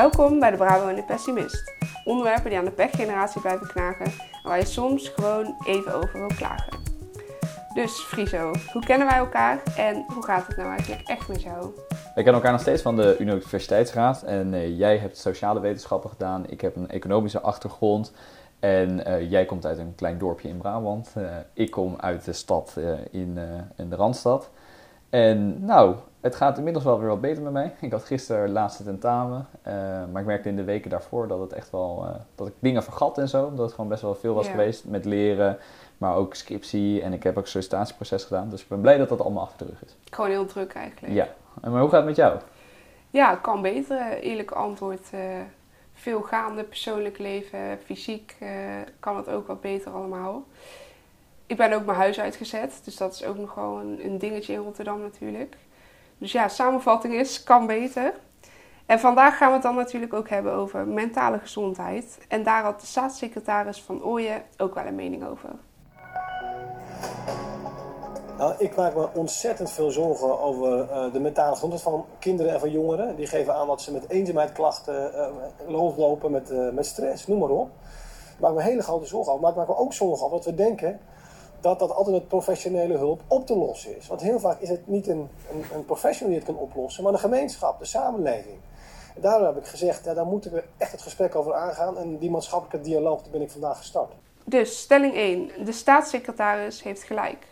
Welkom bij de Bravo en de Pessimist. Onderwerpen die aan de pechgeneratie blijven knagen en waar je soms gewoon even over wil klagen. Dus Friso, hoe kennen wij elkaar en hoe gaat het nou eigenlijk echt met jou? We kennen elkaar nog steeds van de Universiteitsraad en uh, jij hebt sociale wetenschappen gedaan, ik heb een economische achtergrond en uh, jij komt uit een klein dorpje in Brabant. Uh, ik kom uit de stad in, in de Randstad. En nou, het gaat inmiddels wel weer wat beter met mij. Ik had gisteren laatste tentamen, uh, maar ik merkte in de weken daarvoor dat het echt wel, uh, dat ik dingen vergat en zo. Dat het gewoon best wel veel was geweest met leren, maar ook scriptie en ik heb ook een sollicitatieproces gedaan. Dus ik ben blij dat dat allemaal achter de rug is. Gewoon heel druk eigenlijk. Ja, en maar hoe gaat het met jou? Ja, kan beter. Eerlijk antwoord. Uh, veel gaande, persoonlijk leven, fysiek kan het ook wat beter allemaal. Ik ben ook mijn huis uitgezet, dus dat is ook nog wel een, dingetje in Rotterdam natuurlijk. Dus ja, samenvatting is, kan beter. En vandaag gaan we het dan natuurlijk ook hebben over mentale gezondheid. En daar had de staatssecretaris van Ooyen ook wel een mening over. Nou, ik maak me ontzettend veel zorgen over uh, de mentale gezondheid van kinderen en van jongeren. Die geven aan dat ze met eenzaamheidklachten uh, rondlopen, met, uh, met stress, noem maar op. Ik maak me hele grote zorgen over. Maar ik maak me ook zorgen over dat we denken dat dat altijd met professionele hulp op te lossen is. Want heel vaak is het niet een, een, een professional die het kan oplossen, maar de gemeenschap, de samenleving. En daarom heb ik gezegd, ja, daar moeten we echt het gesprek over aangaan. En die maatschappelijke dialoog, daar ben ik vandaag gestart. Dus stelling 1. De staatssecretaris heeft gelijk.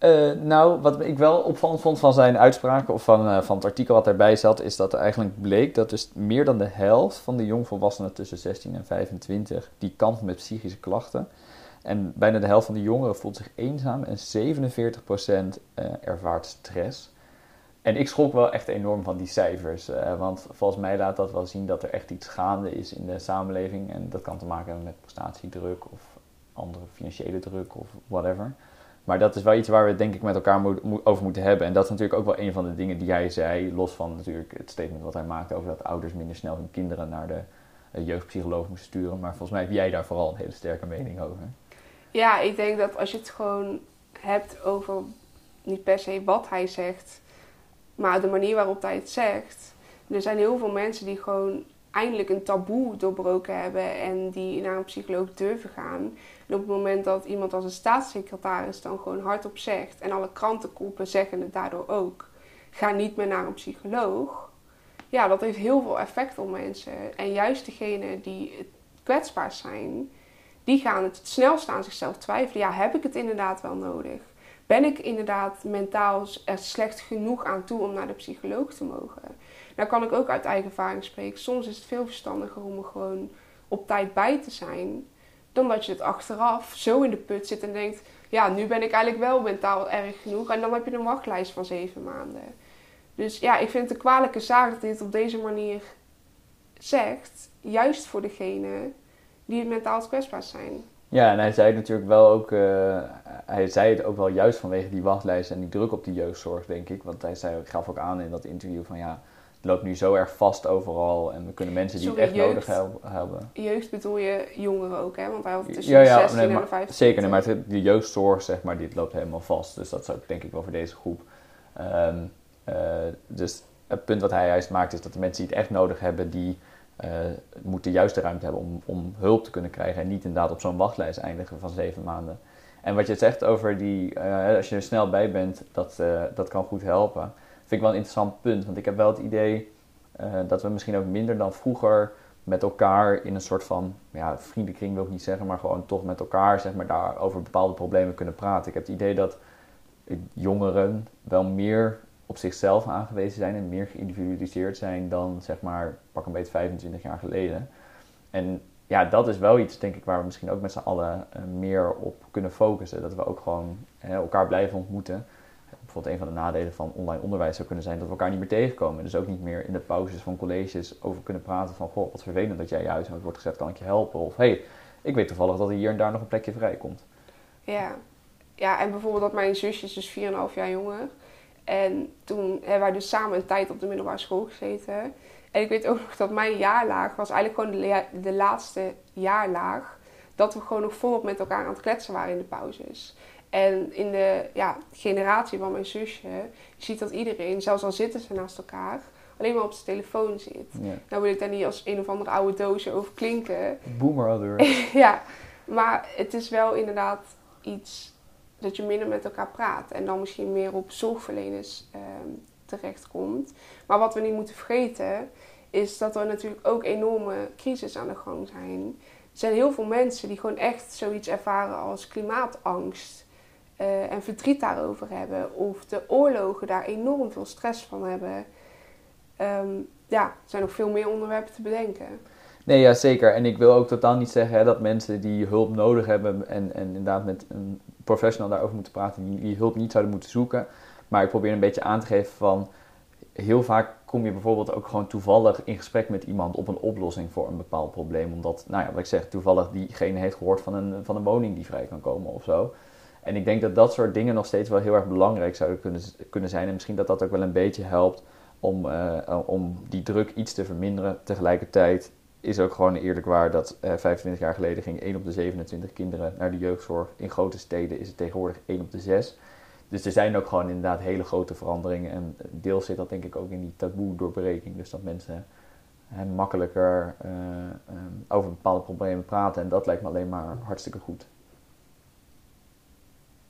Uh, nou, wat ik wel opvallend vond van zijn uitspraken of van, uh, van het artikel wat erbij zat, is dat er eigenlijk bleek dat dus meer dan de helft van de jongvolwassenen tussen 16 en 25 die kampt met psychische klachten. En bijna de helft van de jongeren voelt zich eenzaam en 47% uh, ervaart stress. En ik schrok wel echt enorm van die cijfers, uh, want volgens mij laat dat wel zien dat er echt iets gaande is in de samenleving. En dat kan te maken hebben met prestatiedruk of andere financiële druk of whatever. Maar dat is wel iets waar we denk ik met elkaar over moeten hebben. En dat is natuurlijk ook wel een van de dingen die jij zei, los van natuurlijk het statement wat hij maakte over dat ouders minder snel hun kinderen naar de uh, jeugdpsycholoog moesten sturen. Maar volgens mij heb jij daar vooral een hele sterke mening over. Ja, ik denk dat als je het gewoon hebt over niet per se wat hij zegt, maar de manier waarop hij het zegt. Er zijn heel veel mensen die gewoon eindelijk een taboe doorbroken hebben en die naar een psycholoog durven gaan. En op het moment dat iemand als een staatssecretaris dan gewoon hardop zegt en alle krantenkoppen zeggen het daardoor ook, ga niet meer naar een psycholoog. Ja, dat heeft heel veel effect op mensen. En juist degenen die kwetsbaar zijn, die gaan het snelst aan zichzelf twijfelen. Ja, heb ik het inderdaad wel nodig? Ben ik inderdaad mentaal er slecht genoeg aan toe om naar de psycholoog te mogen? Nou kan ik ook uit eigen ervaring spreken. Soms is het veel verstandiger om er gewoon op tijd bij te zijn. Dan dat je het achteraf zo in de put zit en denkt... Ja, nu ben ik eigenlijk wel mentaal erg genoeg. En dan heb je een wachtlijst van zeven maanden. Dus ja, ik vind het een kwalijke zaak dat het op deze manier zegt. Juist voor degene die mentaal kwetsbaar zijn. Ja, en hij zei het natuurlijk wel ook, uh, hij zei het ook wel juist vanwege die wachtlijst en die druk op die jeugdzorg, denk ik. Want hij zei, gaf ook aan in dat interview van ja, het loopt nu zo erg vast overal en we kunnen mensen die Sorry, het echt jeugd, nodig hebben. Jeugd bedoel je jongeren ook, hè? Want hij had tussen Ja, de ja, 16 nee, en maar, de 25. zeker. Nee, maar de jeugdzorg, zeg maar, dit loopt helemaal vast. Dus dat is ook denk ik wel voor deze groep. Ehm, eh, dus het punt wat hij juist maakt is dat de mensen die het echt nodig hebben, die eh, juist de ruimte hebben om, om hulp te kunnen krijgen. En niet inderdaad op zo'n wachtlijst eindigen van zeven maanden. En wat je zegt over die, eh, als je er snel bij bent, dat, eh, dat kan goed helpen. Vind ik wel een interessant punt. Want ik heb wel het idee dat we misschien ook minder dan vroeger met elkaar in een soort van, ja, vriendenkring wil ik niet zeggen, maar gewoon toch met elkaar, zeg maar, daar over bepaalde problemen kunnen praten. Ik heb het idee dat jongeren wel meer op zichzelf aangewezen zijn en meer geïndividualiseerd zijn dan, zeg maar, pak een beetje 25 jaar geleden. En ja, dat is wel iets, denk ik, waar we misschien ook met z'n allen eh, meer op kunnen focussen. Dat we ook gewoon elkaar blijven ontmoeten. Bijvoorbeeld een van de nadelen van online onderwijs zou kunnen zijn dat we elkaar niet meer tegenkomen. Dus ook niet meer in de pauzes van colleges over kunnen praten van... Goh, wat vervelend dat jij je huishoud wordt gezet, kan ik je helpen? Of hey, ik weet toevallig dat er hier en daar nog een plekje vrij komt. Ja. ja, en bijvoorbeeld dat mijn zusje is dus 4,5 jaar jonger. En toen hebben wij dus samen een tijd op de middelbare school gezeten. En ik weet ook nog dat mijn jaarlaag was eigenlijk gewoon de, la- de laatste jaarlaag. Dat we gewoon nog volop met elkaar aan het kletsen waren in de pauzes. En in de ja, generatie van mijn zusje, je ziet dat iedereen, zelfs al zitten ze naast elkaar, alleen maar op zijn telefoon zit. Ja. Nou wil ik daar niet als een of andere oude doosje over klinken. Boomer alert. ja, maar het is wel inderdaad iets dat je minder met elkaar praat. En dan misschien meer op zorgverleners ehm, terechtkomt. Maar wat we niet moeten vergeten, is dat er natuurlijk ook enorme crisis aan de gang zijn. Er zijn heel veel mensen die gewoon echt zoiets ervaren als klimaatangst. eh, en verdriet daarover hebben. Of de oorlogen daar enorm veel stress van hebben. Ehm, ja, er zijn nog veel meer onderwerpen te bedenken. Nee, ja, zeker. En ik wil ook totaal niet zeggen hè, dat mensen die hulp nodig hebben en, en inderdaad met een professional daarover moeten praten, die, hulp niet zouden moeten zoeken. Maar ik probeer een beetje aan te geven van, heel vaak kom je bijvoorbeeld ook gewoon toevallig in gesprek met iemand op een oplossing voor een bepaald probleem. Omdat, nou ja, wat ik zeg, toevallig diegene heeft gehoord van een, van een woning die vrij kan komen of zo. En ik denk dat dat soort dingen nog steeds wel heel erg belangrijk zouden kunnen, kunnen zijn. En misschien dat dat ook wel een beetje helpt om, eh, om die druk iets te verminderen. Tegelijkertijd is ook gewoon eerlijk waar dat eh, 25 jaar geleden ging 1 op de 27 kinderen naar de jeugdzorg. In grote steden is het tegenwoordig 1 op de 6. Dus er zijn ook gewoon inderdaad hele grote veranderingen. En deels zit dat denk ik ook in die taboe doorbreking. Dus dat mensen hè, makkelijker eh, eh, over bepaalde problemen praten. En dat lijkt me alleen maar hartstikke goed.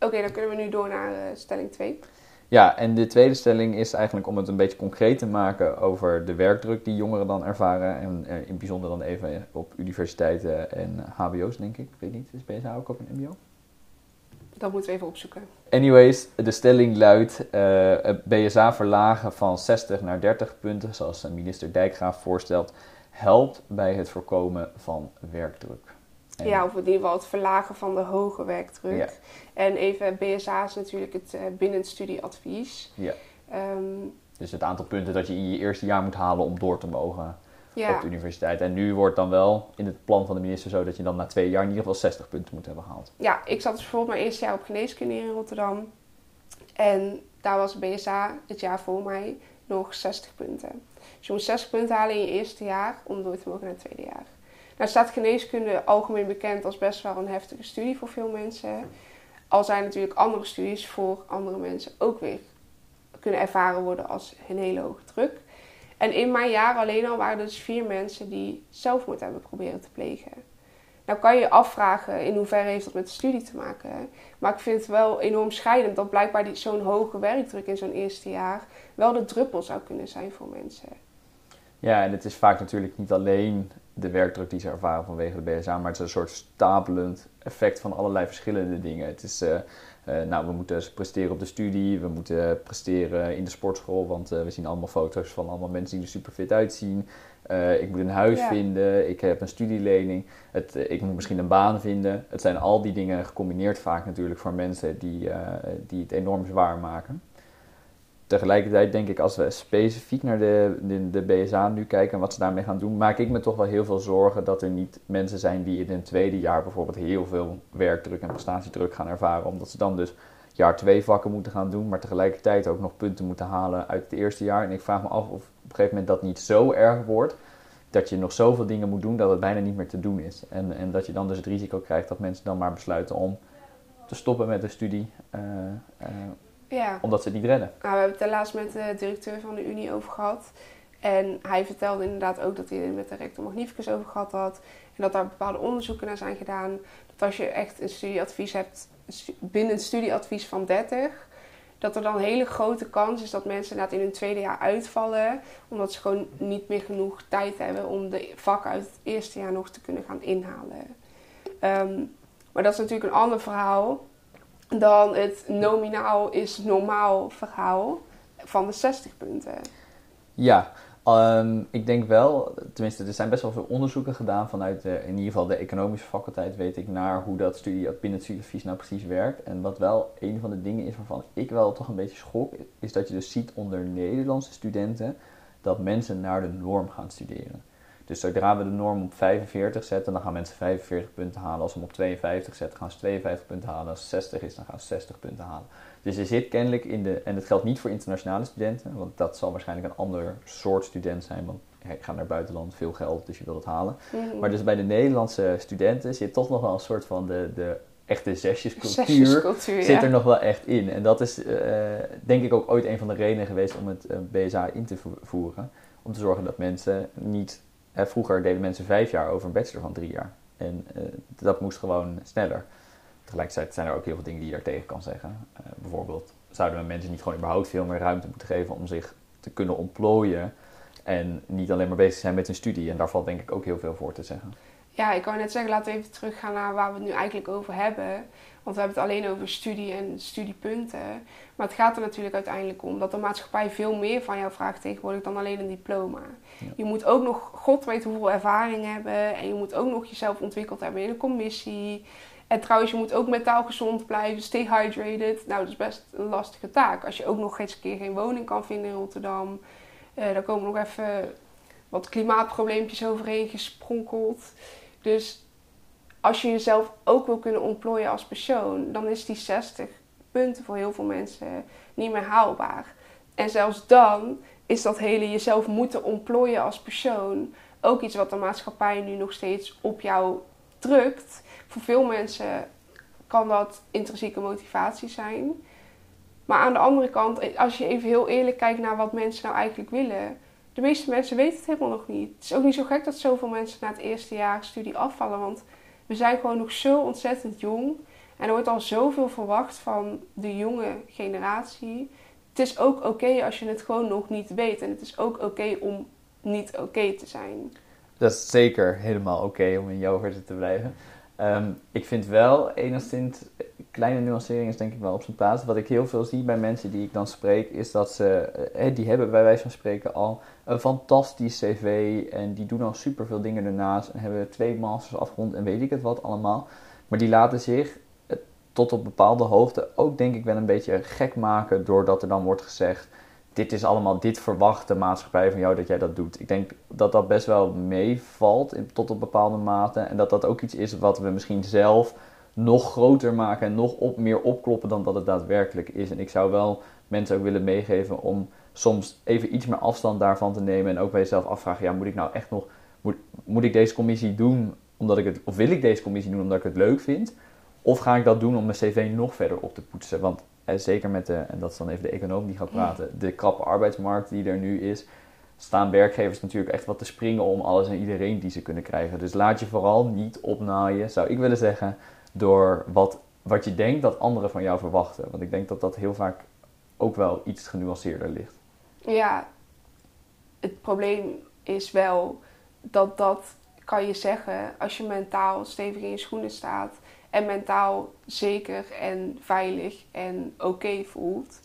Oké, dan kunnen we nu door naar eh, stelling 2. Ja, en de tweede stelling is eigenlijk om het een beetje concreet te maken over de werkdruk die jongeren dan ervaren. En eh, in het bijzonder dan even op universiteiten en hbo's, denk ik. Ik weet niet, is BSA ook op een mbo? Dat moeten we even opzoeken. Anyways, de stelling luidt eh, het BSA verlagen van 60 naar 30 punten, zoals minister Dijkgraaf voorstelt, helpt bij het voorkomen van werkdruk. En- Ja, of in ieder geval het verlagen van de hoge werkdruk. Ja. En even, BSA is natuurlijk het uh, binnenstudieadvies. Ja. Ehm, Dus het aantal punten dat je in je eerste jaar moet halen om door te mogen ja. op de universiteit. En nu wordt dan wel in het plan van de minister zo dat je dan na twee jaar in ieder geval 60 punten moet hebben gehaald. ja, ik zat dus bijvoorbeeld mijn eerste jaar op geneeskunde in Rotterdam. En daar was BSA het jaar voor mij nog 60 punten. Dus je moet 60 punten halen in je eerste jaar om door te mogen naar het tweede jaar. Nou staat geneeskunde algemeen bekend als best wel een heftige studie voor veel mensen. Al zijn natuurlijk andere studies voor andere mensen ook weer kunnen ervaren worden als een hele hoge druk. En in mijn jaar alleen al waren er dus vier mensen die zelfmoord hebben proberen te plegen. Nou kan je je afvragen in hoeverre heeft dat met de studie te maken. Maar ik vind het wel enorm scheidend dat blijkbaar zo'n hoge werkdruk in zo'n eerste jaar wel de druppel zou kunnen zijn voor mensen. Ja, en het is vaak natuurlijk niet alleen de werkdruk die ze ervaren vanwege de BSA, maar het is een soort stapelend effect van allerlei verschillende dingen. Het is, eh, eh, nou, we moeten presteren op de studie, we moeten presteren in de sportschool, want eh, we zien allemaal foto's van allemaal mensen die er super fit uitzien. Ik moet een huis Ja. vinden, ik heb een studielening, het, ik moet misschien een baan vinden. Het zijn al die dingen gecombineerd vaak natuurlijk voor mensen die, die het enorm zwaar maken. Tegelijkertijd denk ik, als we specifiek naar de, de, de BSA nu kijken en wat ze daarmee gaan doen, maak ik me toch wel heel veel zorgen dat er niet mensen zijn die in hun tweede jaar bijvoorbeeld heel veel werkdruk en prestatiedruk gaan ervaren. Omdat ze dan dus jaar twee vakken moeten gaan doen, maar tegelijkertijd ook nog punten moeten halen uit het eerste jaar. En ik vraag me af of op een gegeven moment dat niet zo erg wordt, dat je nog zoveel dingen moet doen dat het bijna niet meer te doen is. En, en dat je dan dus het risico krijgt dat mensen dan maar besluiten om te stoppen met de studie, eh, eh, Ja. omdat ze het niet redden. Nou, we hebben het laatst met de directeur van de Unie over gehad. En hij vertelde inderdaad ook dat hij er met de rector magnificus over gehad had. En dat daar bepaalde onderzoeken naar zijn gedaan. Dat als je echt een studieadvies hebt, binnen een studieadvies van 30, dat er dan een hele grote kans is dat mensen inderdaad in hun tweede jaar uitvallen. Omdat ze gewoon niet meer genoeg tijd hebben om de vakken uit het eerste jaar nog te kunnen gaan inhalen. Ehm, maar dat is natuurlijk een ander verhaal dan het nominaal is normaal verhaal van de 60 punten. Ja, ehm, ik denk wel, tenminste er zijn best wel veel onderzoeken gedaan vanuit de, in ieder geval de economische faculteit weet ik naar hoe dat studie, binnen het studieadvies nou precies werkt. En wat wel een van de dingen is waarvan ik wel toch een beetje schok, is dat je dus ziet onder Nederlandse studenten dat mensen naar de norm gaan studeren. Dus zodra we de norm op 45 zetten, dan gaan mensen 45 punten halen. Als we hem op 52 zetten, gaan ze 52 punten halen. Als het 60 is, dan gaan ze 60 punten halen. Dus er zit kennelijk in de, en het geldt niet voor internationale studenten, want dat zal waarschijnlijk een ander soort student zijn, want ik ga naar buitenland, veel geld, dus je wil het halen. Mhm. Maar dus bij de Nederlandse studenten zit toch nog wel een soort van de, de echte zesjescultuur, Zesjescultuur, zit ja. er nog wel echt in. En dat is eh, denk ik ook ooit een van de redenen geweest om het eh, BSA in te vo- voeren. Om te zorgen dat mensen niet... Vroeger deden mensen vijf jaar over een bachelor van drie jaar. En eh, dat moest gewoon sneller. Tegelijkertijd zijn er ook heel veel dingen die je daartegen kan zeggen. Eh, bijvoorbeeld, zouden we mensen niet gewoon überhaupt veel meer ruimte moeten geven om zich te kunnen ontplooien en niet alleen maar bezig zijn met hun studie. En daar valt denk ik ook heel veel voor te zeggen. Ja, ik wou net zeggen, laten we even teruggaan naar waar we het nu eigenlijk over hebben. Want we hebben het alleen over studie en studiepunten. Maar het gaat er natuurlijk uiteindelijk om dat de maatschappij veel meer van jou vraagt tegenwoordig dan alleen een diploma. Ja. Je moet ook nog, god weet hoeveel ervaring hebben. En je moet ook nog jezelf ontwikkeld hebben in een commissie. En trouwens, je moet ook mentaal gezond blijven, stay hydrated. Nou, dat is best een lastige taak. Als je ook nog eens een keer geen woning kan vinden in Rotterdam. Eh daar komen nog even wat klimaatprobleempjes overheen gespronkeld. Dus als je jezelf ook wil kunnen ontplooien als persoon, dan is die 60 punten voor heel veel mensen niet meer haalbaar. En zelfs dan is dat hele jezelf moeten ontplooien als persoon ook iets wat de maatschappij nu nog steeds op jou drukt. Voor veel mensen kan dat intrinsieke motivatie zijn. Maar aan de andere kant, als je even heel eerlijk kijkt naar wat mensen nou eigenlijk willen, de meeste mensen weten het helemaal nog niet. Het is ook niet zo gek dat zoveel mensen na het eerste jaar studie afvallen, want we zijn gewoon nog zo ontzettend jong. En er wordt al zoveel verwacht van de jonge generatie. Het is ook oké als je het gewoon nog niet weet. En het is ook oké om niet oké te zijn. Dat is zeker helemaal oké om in jouw te blijven. Ehm, ik vind wel enigszins, kleine nuancering is denk ik wel op zijn plaats. Wat ik heel veel zie bij mensen die ik dan spreek, is dat ze, eh, die hebben bij wijze van spreken al een fantastisch cv en die doen al superveel dingen ernaast en hebben twee masters afgerond en weet ik het wat allemaal. Maar die laten zich eh, tot op bepaalde hoogte ook denk ik wel een beetje gek maken doordat er dan wordt gezegd dit is allemaal, dit verwacht de maatschappij van jou dat jij dat doet. Ik denk dat dat best wel meevalt tot op bepaalde mate. En dat dat ook iets is wat we misschien zelf nog groter maken en nog op, meer opkloppen dan dat het daadwerkelijk is. En ik zou wel mensen ook willen meegeven om soms even iets meer afstand daarvan te nemen. En ook bij jezelf afvragen, ja, moet ik nou echt nog, moet, moet ik deze commissie doen omdat ik het, of wil ik deze commissie doen omdat ik het leuk vind? Of ga ik dat doen om mijn cv nog verder op te poetsen? Want zeker met de, en dat is dan even de econoom die gaat praten, de krappe arbeidsmarkt die er nu is, staan werkgevers natuurlijk echt wat te springen om alles en iedereen die ze kunnen krijgen. Dus laat je vooral niet opnaaien, zou ik willen zeggen, door wat, wat je denkt dat anderen van jou verwachten. Want ik denk dat dat heel vaak ook wel iets genuanceerder ligt. Ja, het probleem is wel dat dat kan je zeggen als je mentaal stevig in je schoenen staat en mentaal zeker en veilig en oké voelt.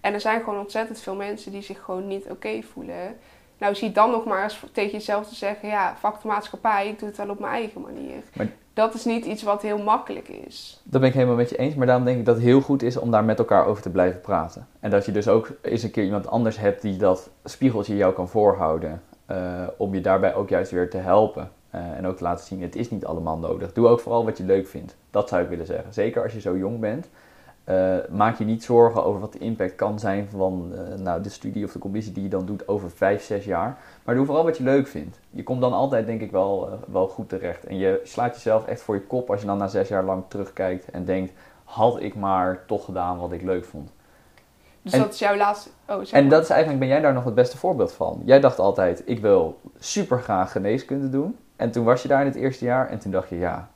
En er zijn gewoon ontzettend veel mensen die zich gewoon niet oké voelen. Nou, zie dan nog maar eens tegen jezelf te zeggen: ja, fuck de maatschappij, ik doe het wel op mijn eigen manier. Maar- Dat is niet iets wat heel makkelijk is. Dat ben ik helemaal met je eens, maar daarom denk ik dat het heel goed is om daar met elkaar over te blijven praten. En dat je dus ook eens een keer iemand anders hebt die dat spiegeltje jou kan voorhouden. eh, om je daarbij ook juist weer te helpen. Eh, en ook te laten zien, het is niet allemaal nodig. Doe ook vooral wat je leuk vindt. Dat zou ik willen zeggen. Zeker als je zo jong bent. eh, maak je niet zorgen over wat de impact kan zijn van eh, nou, de studie of de commissie die je dan doet over vijf, zes jaar. Maar doe vooral wat je leuk vindt. Je komt dan altijd denk ik wel, wel goed terecht. En je slaat jezelf echt voor je kop als je dan na zes jaar lang terugkijkt en denkt... had ik maar toch gedaan wat ik leuk vond. Dus En- dat is jouw laatste. Oh, zeg En dat is eigenlijk, ben jij daar nog het beste voorbeeld van. Jij dacht altijd, ik wil super graag geneeskunde doen. En toen was je daar in het eerste jaar en toen dacht je, ja,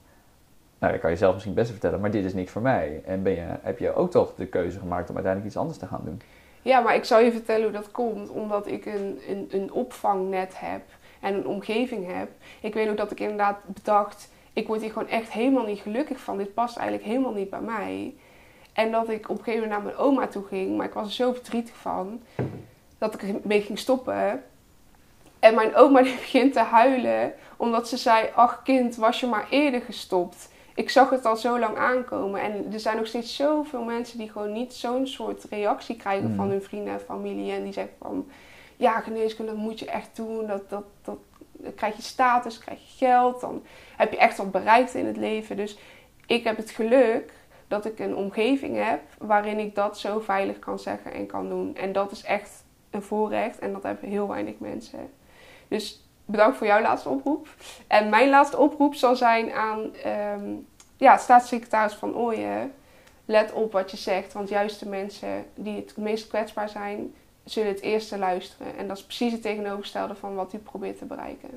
nou dat kan je zelf misschien best vertellen, maar dit is niks voor mij. En ben je, heb je ook toch de keuze gemaakt om uiteindelijk iets anders te gaan doen. Ja, maar ik zal je vertellen hoe dat komt. Omdat ik een, een, een opvangnet heb en een omgeving heb. Ik weet ook dat ik inderdaad bedacht, ik word hier gewoon echt helemaal niet gelukkig van. Dit past eigenlijk helemaal niet bij mij. En dat ik op een gegeven moment naar mijn oma toe ging, maar ik was er zo verdrietig van dat ik ermee ging stoppen. En mijn oma die begint te huilen omdat ze zei: Ach, kind, was je maar eerder gestopt. Ik zag het al zo lang aankomen. En er zijn nog steeds zoveel mensen die gewoon niet zo'n soort reactie krijgen Mm. van hun vrienden en familie. En die zeggen van: Ja, geneeskunde, dat moet je echt doen. Dat, dat, dat, dan krijg je status, krijg je geld. Dan heb je echt wat bereikt in het leven. Dus ik heb het geluk dat ik een omgeving heb waarin ik dat zo veilig kan zeggen en kan doen. En dat is echt een voorrecht en dat hebben heel weinig mensen. Dus bedankt voor jouw laatste oproep. En mijn laatste oproep zal zijn aan ehm, ja, staatssecretaris van Ooyen, let op wat je zegt. Want juist de mensen die het meest kwetsbaar zijn, zullen het eerste luisteren. En dat is precies het tegenovergestelde van wat u probeert te bereiken.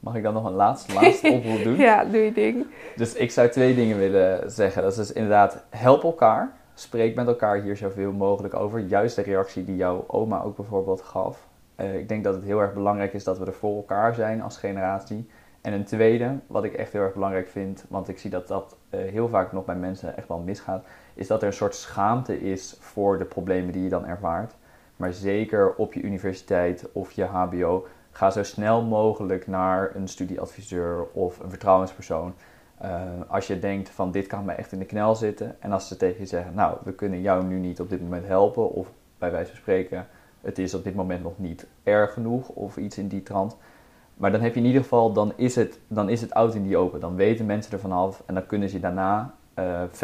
Mag ik dan nog een laatste, laatste oproep doen? ja, doe je ding. Dus ik zou twee dingen willen zeggen. Dat is dus inderdaad, help elkaar. Spreek met elkaar hier zoveel mogelijk over. Juist de reactie die jouw oma ook bijvoorbeeld gaf. Uh, ik denk dat het heel erg belangrijk is dat we er voor elkaar zijn als generatie. En een tweede, wat ik echt heel erg belangrijk vind, want ik zie dat dat uh, heel vaak nog bij mensen echt wel misgaat, is dat er een soort schaamte is voor de problemen die je dan ervaart. Maar zeker op je universiteit of je HBO, ga zo snel mogelijk naar een studieadviseur of een vertrouwenspersoon. Uh, als je denkt van dit kan me echt in de knel zitten. En als ze tegen je zeggen, nou we kunnen jou nu niet op dit moment helpen. Of bij wijze van spreken, het is op dit moment nog niet erg genoeg of iets in die trant. Maar dan heb je in ieder geval, dan is het, dan is het oud in die open. Dan weten mensen ervan af en dan kunnen ze daarna uh,